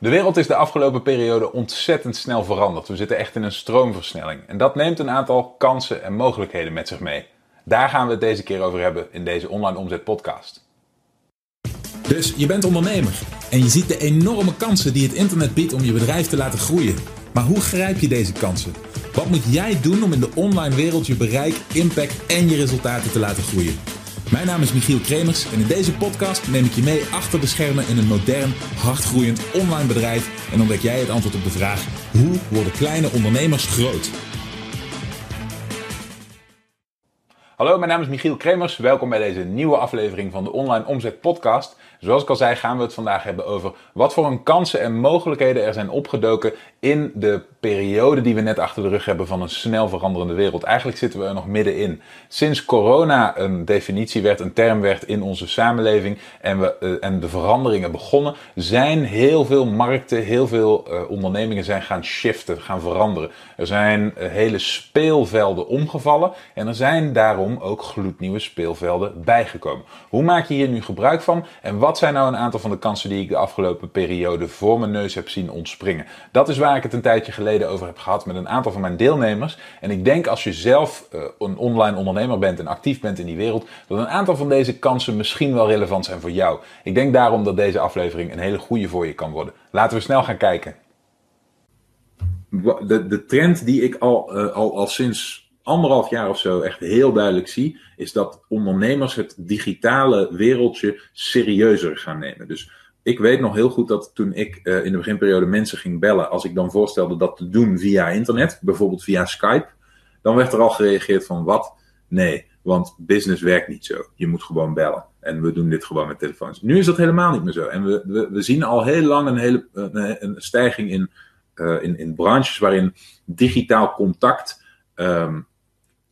De wereld is de afgelopen periode ontzettend snel veranderd. We zitten echt in een stroomversnelling. En dat neemt een aantal kansen en mogelijkheden met zich mee. Daar gaan we het deze keer over hebben in deze online omzet podcast. Dus je bent ondernemer en je ziet de enorme kansen die het internet biedt om je bedrijf te laten groeien. Maar hoe grijp je deze kansen? Wat moet jij doen om in de online wereld je bereik, impact en je resultaten te laten groeien? Mijn naam is Michiel Kremers en in deze podcast neem ik je mee achter de schermen in een modern, hardgroeiend online bedrijf en ontdek jij het antwoord op de vraag: hoe worden kleine ondernemers groot? Hallo, mijn naam is Michiel Kremers. Welkom bij deze nieuwe aflevering van de Online Omzet Podcast. Zoals ik al zei, gaan we het vandaag hebben over wat voor een kansen en mogelijkheden er zijn opgedoken in de periode die we net achter de rug hebben van een snel veranderende wereld. Eigenlijk zitten we er nog middenin. Sinds corona een definitie werd, een term werd in onze samenleving en, we, uh, en de veranderingen begonnen, zijn heel veel markten, heel veel uh, ondernemingen zijn gaan shiften, gaan veranderen. Er zijn uh, hele speelvelden omgevallen en er zijn daarom ook gloednieuwe speelvelden bijgekomen. Hoe maak je hier nu gebruik van en wat zijn nou een aantal van de kansen die ik de afgelopen periode voor mijn neus heb zien ontspringen? Dat is waar ik het een tijdje geleden over heb gehad met een aantal van mijn deelnemers. En ik denk als je zelf uh, een online ondernemer bent en actief bent in die wereld, dat een aantal van deze kansen misschien wel relevant zijn voor jou. Ik denk daarom dat deze aflevering een hele goede voor je kan worden. Laten we snel gaan kijken. De, de trend die ik al, uh, al, al sinds anderhalf jaar of zo echt heel duidelijk zie, is dat ondernemers het digitale wereldje serieuzer gaan nemen. Dus ik weet nog heel goed dat toen ik uh, in de beginperiode mensen ging bellen, als ik dan voorstelde dat te doen via internet, bijvoorbeeld via Skype, dan werd er al gereageerd van wat? Nee, want business werkt niet zo. Je moet gewoon bellen. En we doen dit gewoon met telefoons. Nu is dat helemaal niet meer zo. En we, we, zien al heel lang een, hele, een, stijging in, uh, in, in branches waarin digitaal contact um,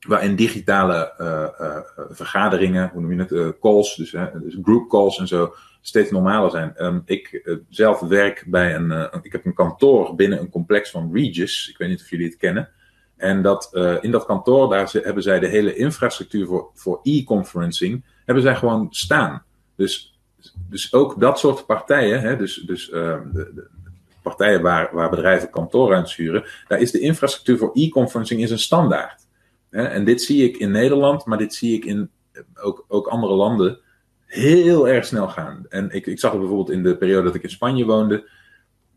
waarin digitale uh, vergaderingen, hoe noem je het, calls, dus, dus group calls en zo, steeds normaler zijn. Um, ik zelf werk bij een, ik heb een kantoor binnen een complex van Regis, ik weet niet of jullie het kennen. En dat, in dat kantoor, daar hebben zij de hele infrastructuur voor, voor e-conferencing, hebben zij gewoon staan. Dus, dus ook dat soort partijen, hè, dus, dus de, de partijen waar, waar bedrijven kantoor aan sturen, daar is de infrastructuur voor e-conferencing is een standaard. En dit zie ik in Nederland, maar dit zie ik in ook, ook andere landen heel erg snel gaan. En ik, ik zag het bijvoorbeeld in de periode dat ik in Spanje woonde,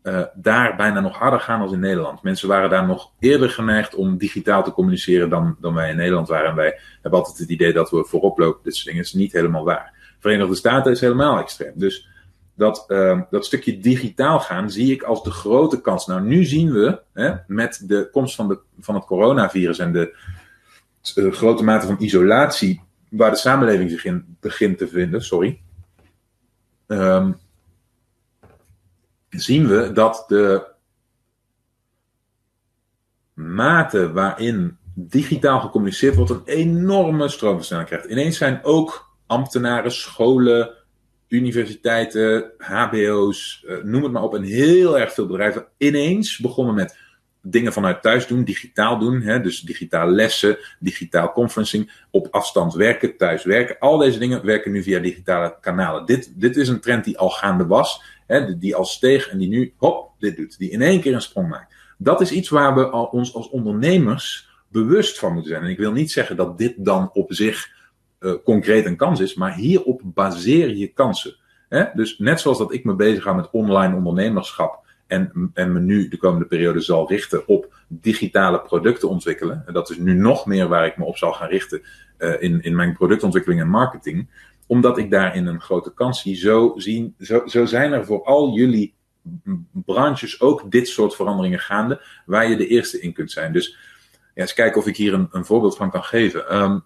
uh, daar bijna nog harder gaan als in Nederland. Mensen waren daar nog eerder geneigd om digitaal te communiceren dan, dan wij in Nederland waren. En wij hebben altijd het idee dat we voorop lopen. Dit soort dingen is niet helemaal waar. Verenigde Staten is helemaal extreem. Dus dat, uh, dat stukje digitaal gaan zie ik als de grote kans. Nou, nu zien we hè, met de komst van, de, van het coronavirus en de uh, grote mate van isolatie waar de samenleving zich in begint te vinden, sorry, um, zien we dat de mate waarin digitaal gecommuniceerd wordt een enorme stroomversnelling krijgt. Ineens zijn ook ambtenaren, scholen, universiteiten, HBO's, uh, noem het maar op, en heel erg veel bedrijven ineens begonnen met dingen vanuit thuis doen, digitaal doen. Hè, dus digitaal lessen, digitaal conferencing, op afstand werken, thuis werken. Al deze dingen werken nu via digitale kanalen. Dit, dit is een trend die al gaande was, hè, die al steeg en die nu, hop, dit doet. Die in één keer een sprong maakt. Dat is iets waar we al, ons als ondernemers bewust van moeten zijn. En ik wil niet zeggen dat dit dan op zich uh, concreet een kans is, maar hierop baseer je kansen. Dus net zoals dat ik me bezig ga met online ondernemerschap en, en me nu de komende periode zal richten op digitale producten ontwikkelen. En dat is nu nog meer waar ik me op zal gaan richten uh, in, in mijn productontwikkeling en marketing. Omdat ik daarin een grote kans zie. Zo, zien, zo, zo zijn er voor al jullie branches ook dit soort veranderingen gaande, waar je de eerste in kunt zijn. Dus ja, eens kijken of ik hier een, een voorbeeld van kan geven. Um,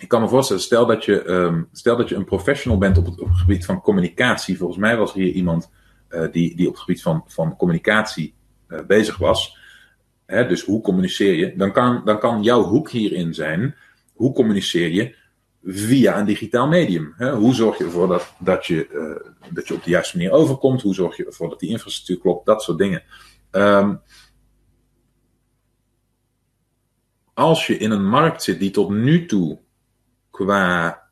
ik kan me voorstellen, stel dat, je, um, stel dat je een professional bent op het, op het gebied van communicatie. Volgens mij was er hier iemand die, die op het gebied van, van communicatie uh, bezig was. Hè, dus hoe communiceer je? Dan kan, dan kan jouw hoek hierin zijn. Hoe communiceer je via een digitaal medium? Hè? Hoe zorg je ervoor dat, dat, je, uh, dat je op de juiste manier overkomt? Hoe zorg je ervoor dat die infrastructuur klopt? Dat soort dingen. Um, als je in een markt zit die tot nu toe qua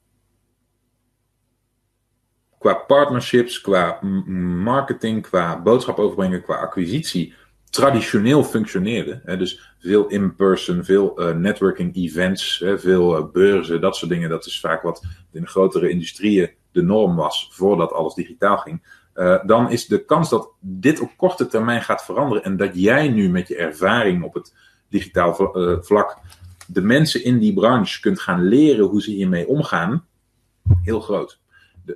qua partnerships, qua marketing, qua boodschap overbrengen, qua acquisitie traditioneel functioneerde. Hè, dus veel in-person, veel uh, networking events, hè, veel uh, beurzen, dat soort dingen. Dat is vaak wat in de grotere industrieën de norm was voordat alles digitaal ging. Uh, dan is de kans dat dit op korte termijn gaat veranderen en dat jij nu met je ervaring op het digitaal vlak de mensen in die branche kunt gaan leren hoe ze hiermee omgaan, heel groot.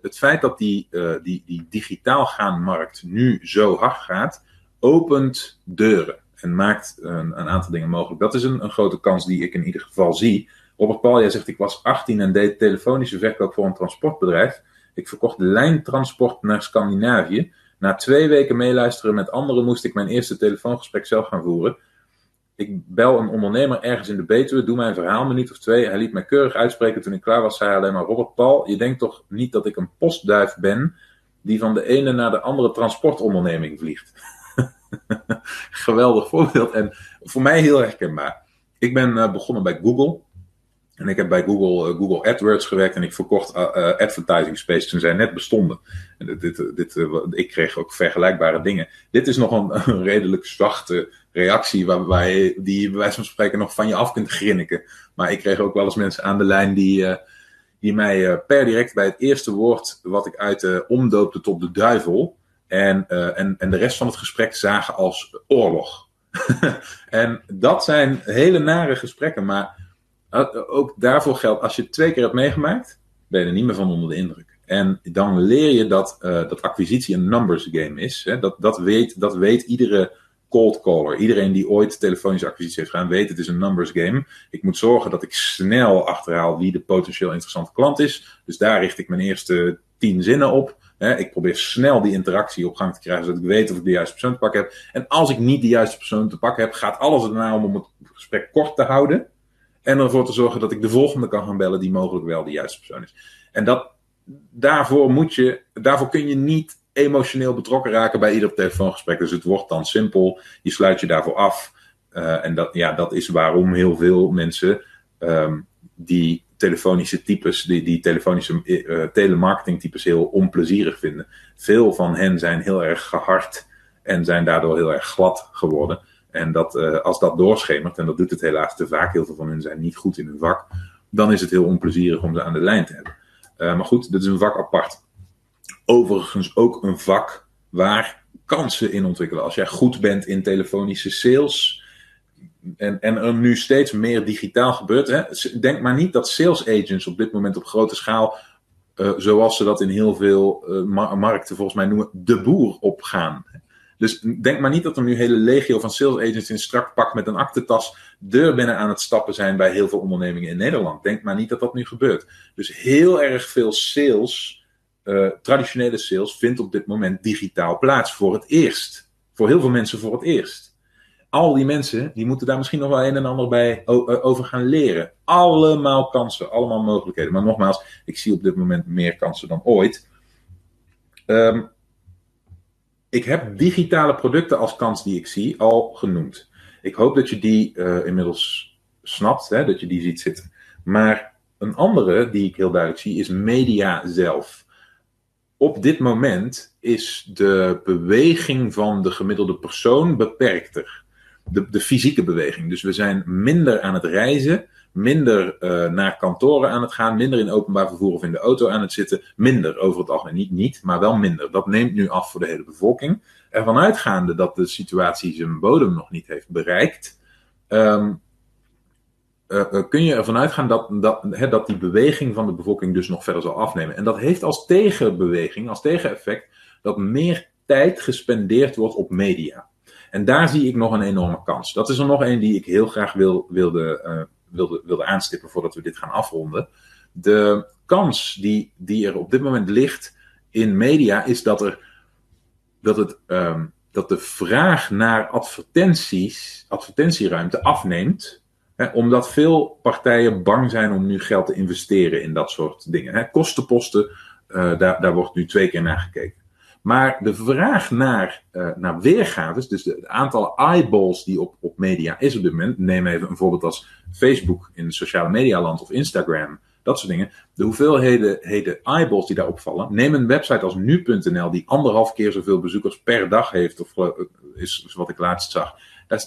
Het feit dat die, die, die digitaal gaan markt nu zo hard gaat, opent deuren en maakt een, een, aantal dingen mogelijk. Dat is een, een, grote kans die ik in ieder geval zie. Robert Paul, zegt ik was 18 en deed telefonische verkoop voor een transportbedrijf. Ik verkocht lijntransport naar Scandinavië. Na twee weken meeluisteren met anderen moest ik mijn eerste telefoongesprek zelf gaan voeren. Ik bel een ondernemer ergens in de Betuwe, doe mijn verhaal, een minuut of twee. Hij liet mij keurig uitspreken toen ik klaar was. Zei hij alleen maar: Robert Paul, je denkt toch niet dat ik een postduif ben die van de ene naar de andere transportonderneming vliegt? Geweldig voorbeeld. En voor mij heel herkenbaar. Ik ben uh, begonnen bij Google. En ik heb bij Google, uh, Google AdWords gewerkt en ik verkocht uh, advertising space toen zij net bestonden. En dit, dit, dit ik kreeg ook vergelijkbare dingen. Dit is nog een, een redelijk zachte reactie waarbij die bij wijze van spreken nog van je af kunt grinniken. Maar ik kreeg ook wel eens mensen aan de lijn die, die mij per direct bij het eerste woord wat ik uit omdoopte tot de duivel en, uh, en, en de rest van het gesprek zagen als oorlog. en dat zijn hele nare gesprekken, maar ook daarvoor geldt, als je het twee keer hebt meegemaakt, ben je er niet meer van onder de indruk. En dan leer je dat, dat acquisitie een numbers game is. Hè? Dat, dat, weet, dat weet iedere cold caller. Iedereen die ooit telefonische acquisitie heeft gedaan, weet het is een numbers game. Ik moet zorgen dat ik snel achterhaal wie de potentieel interessante klant is. Dus daar richt ik mijn eerste tien zinnen op ik probeer snel die interactie op gang te krijgen, zodat ik weet of ik de juiste persoon te pakken heb. En als ik niet de juiste persoon te pakken heb, gaat alles ernaar om om het gesprek kort te houden. En ervoor te zorgen dat ik de volgende kan gaan bellen die mogelijk wel de juiste persoon is. En dat, daarvoor, moet je, daarvoor kun je niet emotioneel betrokken raken bij ieder telefoongesprek. Dus het wordt dan simpel. Je sluit je daarvoor af. Uh, en dat, ja, dat is waarom heel veel mensen um, die telefonische types, die, die telefonische uh, telemarketing types heel onplezierig vinden. Veel van hen zijn heel erg gehard en zijn daardoor heel erg glad geworden. En dat, uh, als dat doorschemert, en dat doet het helaas te vaak, heel veel van hen zijn niet goed in hun vak, dan is het heel onplezierig om ze aan de lijn te hebben. Maar goed, dit is een vak apart. Overigens ook een vak waar kansen in ontwikkelen. Als jij goed bent in telefonische sales, en, en er nu steeds meer digitaal gebeurt. Hè? Denk maar niet dat sales agents op dit moment op grote schaal, uh, zoals ze dat in heel veel uh, markten volgens mij noemen, de boer opgaan. Dus denk maar niet dat er nu hele legio van sales agents in strak pak met een aktentas deur binnen aan het stappen zijn bij heel veel ondernemingen in Nederland. Denk maar niet dat dat nu gebeurt. Dus heel erg veel sales, uh, traditionele sales, vindt op dit moment digitaal plaats voor het eerst. Voor heel veel mensen voor het eerst al die mensen, die moeten daar misschien nog wel een en ander bij eh, over gaan leren. Allemaal kansen, allemaal mogelijkheden. Maar nogmaals, ik zie op dit moment meer kansen dan ooit. Um, ik heb digitale producten als kans die ik zie al genoemd. Ik hoop dat je die uh, inmiddels snapt, hè, dat je die ziet zitten. Maar een andere die ik heel duidelijk zie is media zelf. Op dit moment is de beweging van de gemiddelde persoon beperkter de, de fysieke beweging. Dus we zijn minder aan het reizen, minder uh, naar kantoren aan het gaan, minder in openbaar vervoer of in de auto aan het zitten. Minder over het algemeen. Niet niet, maar wel minder. Dat neemt nu af voor de hele bevolking. Ervan uitgaande dat de situatie zijn bodem nog niet heeft bereikt. Um, uh, kun je ervan uitgaan dat, dat, dat die beweging van de bevolking dus nog verder zal afnemen. En dat heeft als tegenbeweging, als tegeneffect, dat meer tijd gespendeerd wordt op media. En daar zie ik nog een enorme kans. Dat is er nog een die ik heel graag wil, wilde, uh, wilde, wilde aanstippen voordat we dit gaan afronden. De kans die, die er op dit moment ligt in media is dat, er, dat, het, um, dat de vraag naar advertenties, advertentieruimte afneemt. Omdat veel partijen bang zijn om nu geld te investeren in dat soort dingen. Kostenposten, uh, daar, daar wordt nu twee keer naar gekeken. Maar de vraag naar, uh, naar weergaves, dus de, aantal eyeballs die op, op media is op dit moment. Neem even een voorbeeld als Facebook in het sociale medialand of Instagram dat soort dingen. De hoeveelheden heden eyeballs die daarop vallen. Neem een website als nu.nl die anderhalf keer zoveel bezoekers per dag heeft, of is, is wat ik laatst zag.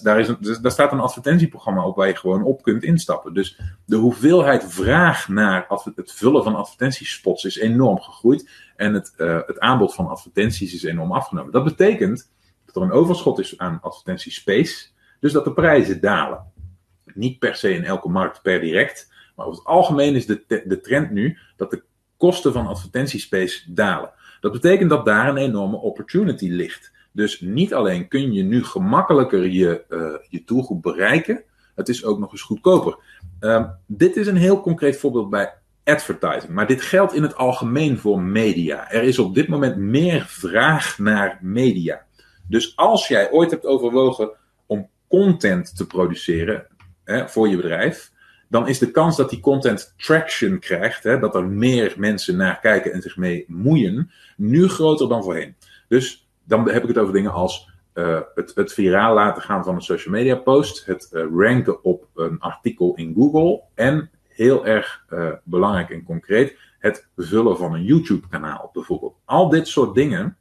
Daar, is daar staat een advertentieprogramma op waar je gewoon op kunt instappen. Dus de hoeveelheid vraag naar het vullen van advertentiespots is enorm gegroeid. En het, uh, het aanbod van advertenties is enorm afgenomen. Dat betekent dat er een overschot is aan advertentiespace. Dus dat de prijzen dalen. Niet per se in elke markt per direct. Maar over het algemeen is de, de trend nu dat de kosten van advertentiespace dalen. Dat betekent dat daar een enorme opportunity ligt. Dus niet alleen kun je nu gemakkelijker je, uh, je doelgroep bereiken, het is ook nog eens goedkoper. Uh, dit is een heel concreet voorbeeld bij advertising, maar dit geldt in het algemeen voor media. Er is op dit moment meer vraag naar media. Dus als jij ooit hebt overwogen om content te produceren hè, voor je bedrijf, dan is de kans dat die content traction krijgt, hè, dat er meer mensen naar kijken en zich mee moeien, nu groter dan voorheen. Dus dan heb ik het over dingen als uh, het, het viraal laten gaan van een social media post, het uh, ranken op een artikel in Google en heel erg uh, belangrijk en concreet, het vullen van een YouTube-kanaal bijvoorbeeld. Al dit soort dingen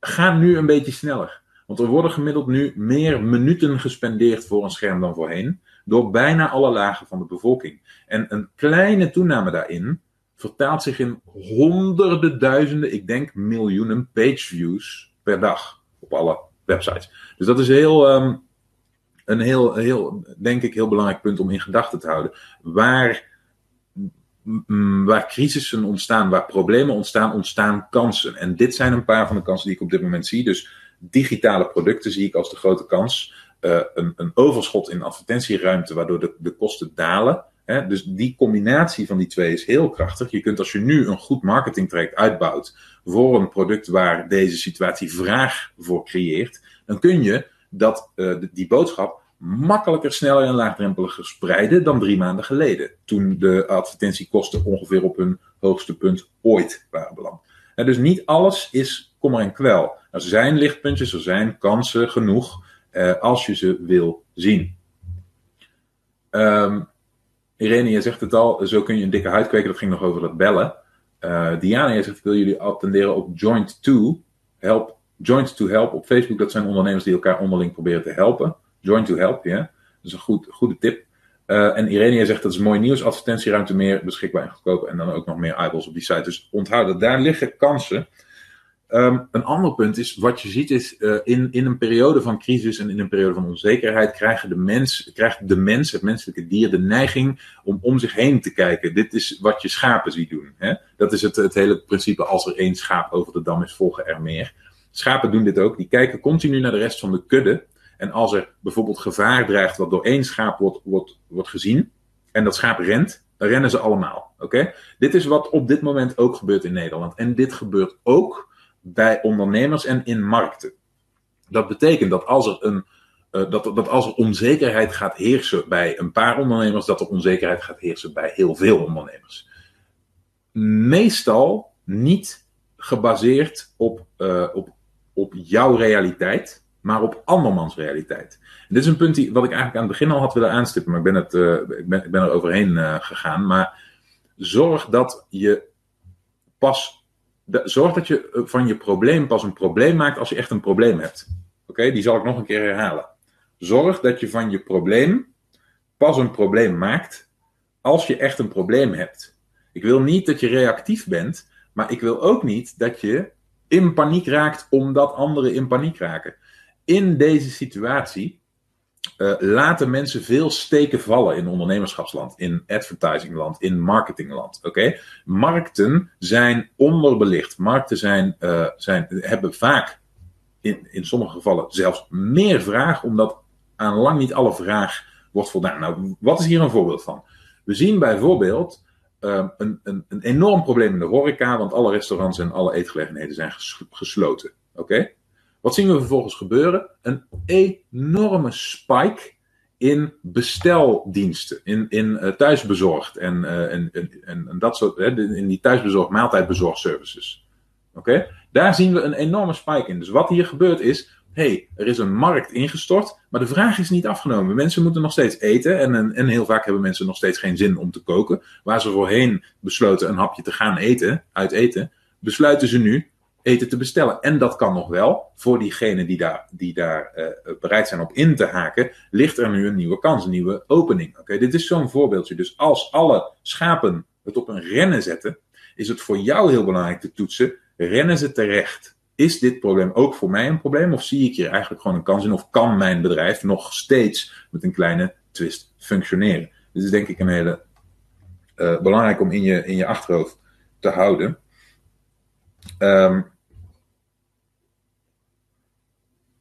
gaan nu een beetje sneller. Want er worden gemiddeld nu meer minuten gespendeerd voor een scherm dan voorheen, door bijna alle lagen van de bevolking. En een kleine toename daarin vertaalt zich in honderden duizenden, ik denk miljoenen pageviews per dag op alle websites. Dus dat is heel, um, een heel, heel, denk ik, heel belangrijk punt om in gedachten te houden. Waar, waar crisissen ontstaan, waar problemen ontstaan, ontstaan kansen. En dit zijn een paar van de kansen die ik op dit moment zie. Dus digitale producten zie ik als de grote kans. Uh, een, een overschot in advertentieruimte, waardoor de, de kosten dalen. Hè? Dus die combinatie van die twee is heel krachtig. Je kunt als je nu een goed marketingtraject uitbouwt voor een product waar deze situatie vraag voor creëert, dan kun je dat, uh, die boodschap makkelijker, sneller en laagdrempeliger spreiden dan drie maanden geleden. Toen de advertentiekosten ongeveer op hun hoogste punt ooit waren beland. Dus niet alles is kommer en kwel. Er zijn lichtpuntjes, er zijn kansen genoeg uh, als je ze wil zien. Um, Irene, je zegt het al, zo kun je een dikke huid kweken. Dat ging nog over het bellen. Uh, Diana, je zegt, wil jullie attenderen op Joint 2. Help, Joint to Help op Facebook. Dat zijn ondernemers die elkaar onderling proberen te helpen. Joint to Help, ja. Dat is een goed, goede tip. Uh, en Irene zegt, dat is mooi nieuws. Advertentieruimte meer beschikbaar en goedkoop. En dan ook nog meer eyeballs op die site. Dus onthoud daar liggen kansen. Um, een ander punt is, wat je ziet is, uh, in, in een periode van crisis en in een periode van onzekerheid krijgen de mens, krijgt de mens, het menselijke dier, de neiging om om zich heen te kijken. Dit is wat je schapen ziet doen. Hè? Dat is het, het hele principe, als er één schaap over de dam is, volgen er meer. Schapen doen dit ook, die kijken continu naar de rest van de kudde. En als er bijvoorbeeld gevaar dreigt wat door één schaap wordt, wordt, wordt gezien, en dat schaap rent, dan rennen ze allemaal. Oké? Dit is wat op dit moment ook gebeurt in Nederland. En dit gebeurt ook bij ondernemers en in markten. Dat betekent dat als er, een, uh, dat, dat als er onzekerheid gaat heersen bij een paar ondernemers, dat er onzekerheid gaat heersen bij heel veel ondernemers. Meestal niet gebaseerd op, uh, op, op jouw realiteit, maar op andermans realiteit. Dit is een punt die, wat ik eigenlijk aan het begin al had willen aanstippen, maar ik ben, het, uh, ik ben, ik ben er overheen gegaan. Maar zorg dat je pas zorg dat je eh, van je probleem pas een probleem maakt als je echt een probleem hebt. Oké, die zal ik nog een keer herhalen. Zorg dat je van je probleem pas een probleem maakt als je echt een probleem hebt. Ik wil niet dat je reactief bent, maar ik wil ook niet dat je in paniek raakt omdat anderen in paniek raken. In deze situatie uh, laten mensen veel steken vallen in ondernemerschapsland, in advertisingland, in marketingland. Oké? Markten zijn onderbelicht. Markten zijn, uh, zijn, hebben vaak, in, in sommige gevallen, zelfs meer vraag, omdat aan lang niet alle vraag wordt voldaan. Nou, wat is hier een voorbeeld van? We zien bijvoorbeeld uh, een, een, een enorm probleem in de horeca, want alle restaurants en alle eetgelegenheden zijn ges gesloten. Oké? Wat zien we vervolgens gebeuren? Een enorme spike in besteldiensten, in, in uh, thuisbezorgd en, uh, en, en, en, dat soort, hè, in die thuisbezorgd, maaltijdbezorgservices. Oké? Daar zien we een enorme spike in. Dus wat hier gebeurt is, hey, er is een markt ingestort, maar de vraag is niet afgenomen. Mensen moeten nog steeds eten en, en heel vaak hebben mensen nog steeds geen zin om te koken. Waar ze voorheen besloten een hapje te gaan eten, uit eten, besluiten ze nu eten te bestellen. En dat kan nog wel. Voor diegenen die daar, die daar uh, bereid zijn op in te haken, ligt er nu een nieuwe kans, een nieuwe opening. Oké, dit is zo'n voorbeeldje. Dus als alle schapen het op een rennen zetten, is het voor jou heel belangrijk te toetsen: rennen ze terecht? Is dit probleem ook voor mij een probleem? Of zie ik hier eigenlijk gewoon een kans in? Of kan mijn bedrijf nog steeds met een kleine twist functioneren? Dit is denk ik een hele uh, belangrijk om in je, in je achterhoofd te houden. Um,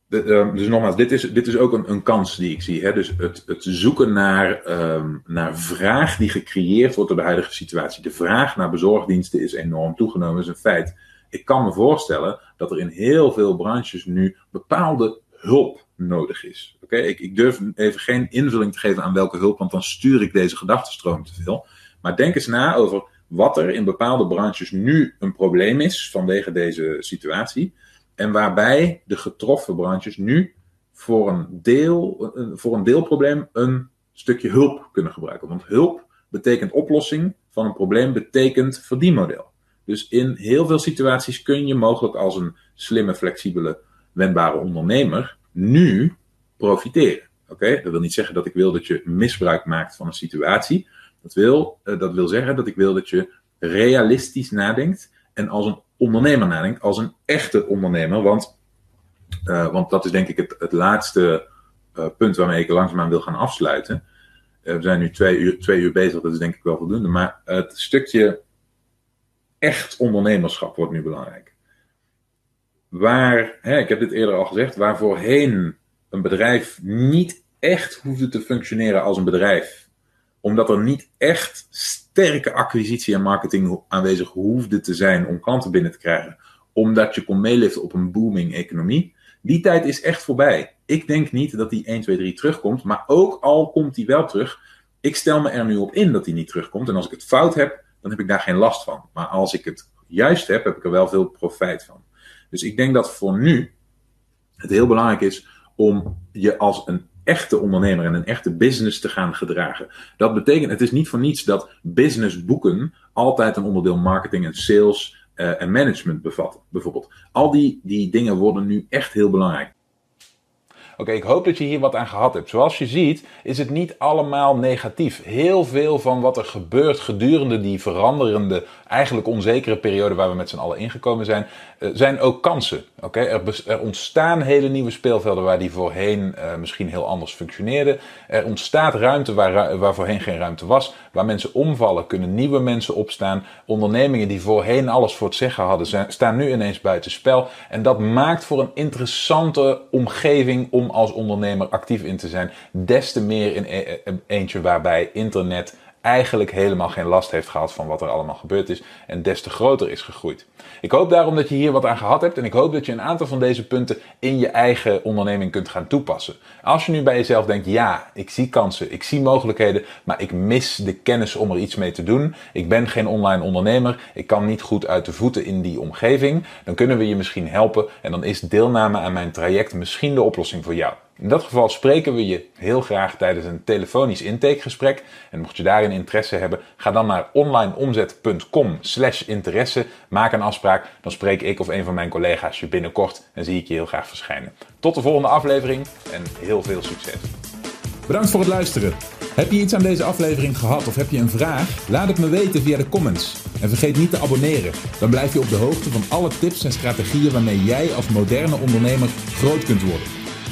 de, um, dus nogmaals, dit is, dit is ook een, een kans die ik zie. Hè? Dus het, het zoeken naar, um, naar vraag die gecreëerd wordt door de huidige situatie. De vraag naar bezorgdiensten is enorm toegenomen, is een feit. Ik kan me voorstellen dat er in heel veel branches nu bepaalde hulp nodig is. Oké, ik, ik durf even geen invulling te geven aan welke hulp, want dan stuur ik deze gedachtenstroom te veel. Maar denk eens na over wat er in bepaalde branches nu een probleem is vanwege deze situatie. En waarbij de getroffen branches nu voor een, deel, voor een deelprobleem een stukje hulp kunnen gebruiken. Want hulp betekent oplossing van een probleem, betekent verdienmodel. Dus in heel veel situaties kun je mogelijk als een slimme, flexibele, wendbare ondernemer nu profiteren. Oké, dat wil niet zeggen dat ik wil dat je misbruik maakt van een situatie. Dat wil, uh, dat wil zeggen dat ik wil dat je realistisch nadenkt en als een ondernemer nadenkt, als een echte ondernemer. Want, uh, want dat is denk ik het, het laatste uh, punt waarmee ik langzaamaan wil gaan afsluiten. we zijn nu twee uur, twee uur bezig, dat is denk ik wel voldoende. Maar het stukje echt ondernemerschap wordt nu belangrijk. Waar, hè, ik heb dit eerder al gezegd, waar voorheen een bedrijf niet echt hoefde te functioneren als een bedrijf, omdat er niet echt sterke acquisitie en marketing aanwezig hoefde te zijn om klanten binnen te krijgen, omdat je kon meeliften op een booming economie. Die tijd is echt voorbij. Ik denk niet dat die 1, 2, 3 terugkomt, maar ook al komt die wel terug, ik stel me er nu op in dat die niet terugkomt. En als ik het fout heb, dan heb ik daar geen last van. Maar als ik het juist heb, heb ik er wel veel profijt van. Dus ik denk dat voor nu het heel belangrijk is om je als een echte ondernemer en een echte business te gaan gedragen. Dat betekent, het is niet voor niets dat business boeken altijd een onderdeel marketing en sales uh, en management bevatten, bijvoorbeeld. Al die, die dingen worden nu echt heel belangrijk. Oké, ik hoop dat je hier wat aan gehad hebt. Zoals je ziet, is het niet allemaal negatief. Heel veel van wat er gebeurt gedurende die veranderende, eigenlijk onzekere periode waar we met z'n allen ingekomen zijn, uh, zijn ook kansen. Oké, er, ontstaan hele nieuwe speelvelden waar die voorheen uh, misschien heel anders functioneerden. Er ontstaat ruimte waar, waar voorheen geen ruimte was. Waar mensen omvallen, kunnen nieuwe mensen opstaan. Ondernemingen die voorheen alles voor het zeggen hadden, staan nu ineens buiten spel. En dat maakt voor een interessante omgeving om als ondernemer actief in te zijn. Des te meer in e-, e-, eentje waarbij internet eigenlijk helemaal geen last heeft gehad van wat er allemaal gebeurd is en des te groter is gegroeid. Ik hoop daarom dat je hier wat aan gehad hebt en ik hoop dat je een aantal van deze punten in je eigen onderneming kunt gaan toepassen. Als je nu bij jezelf denkt, ja, ik zie kansen, ik zie mogelijkheden, maar ik mis de kennis om er iets mee te doen. Ik ben geen online ondernemer, ik kan niet goed uit de voeten in die omgeving. Dan kunnen we je misschien helpen en dan is deelname aan mijn traject misschien de oplossing voor jou. In dat geval spreken we je heel graag tijdens een telefonisch intakegesprek. En mocht je daarin interesse hebben, ga dan naar onlineomzet.com slash interesse. Maak een afspraak, dan spreek ik of een van mijn collega's je binnenkort en zie ik je heel graag verschijnen. Tot de volgende aflevering en heel veel succes. Bedankt voor het luisteren. Heb je iets aan deze aflevering gehad of heb je een vraag? Laat het me weten via de comments. En vergeet niet te abonneren. Dan blijf je op de hoogte van alle tips en strategieën waarmee jij als moderne ondernemer groot kunt worden.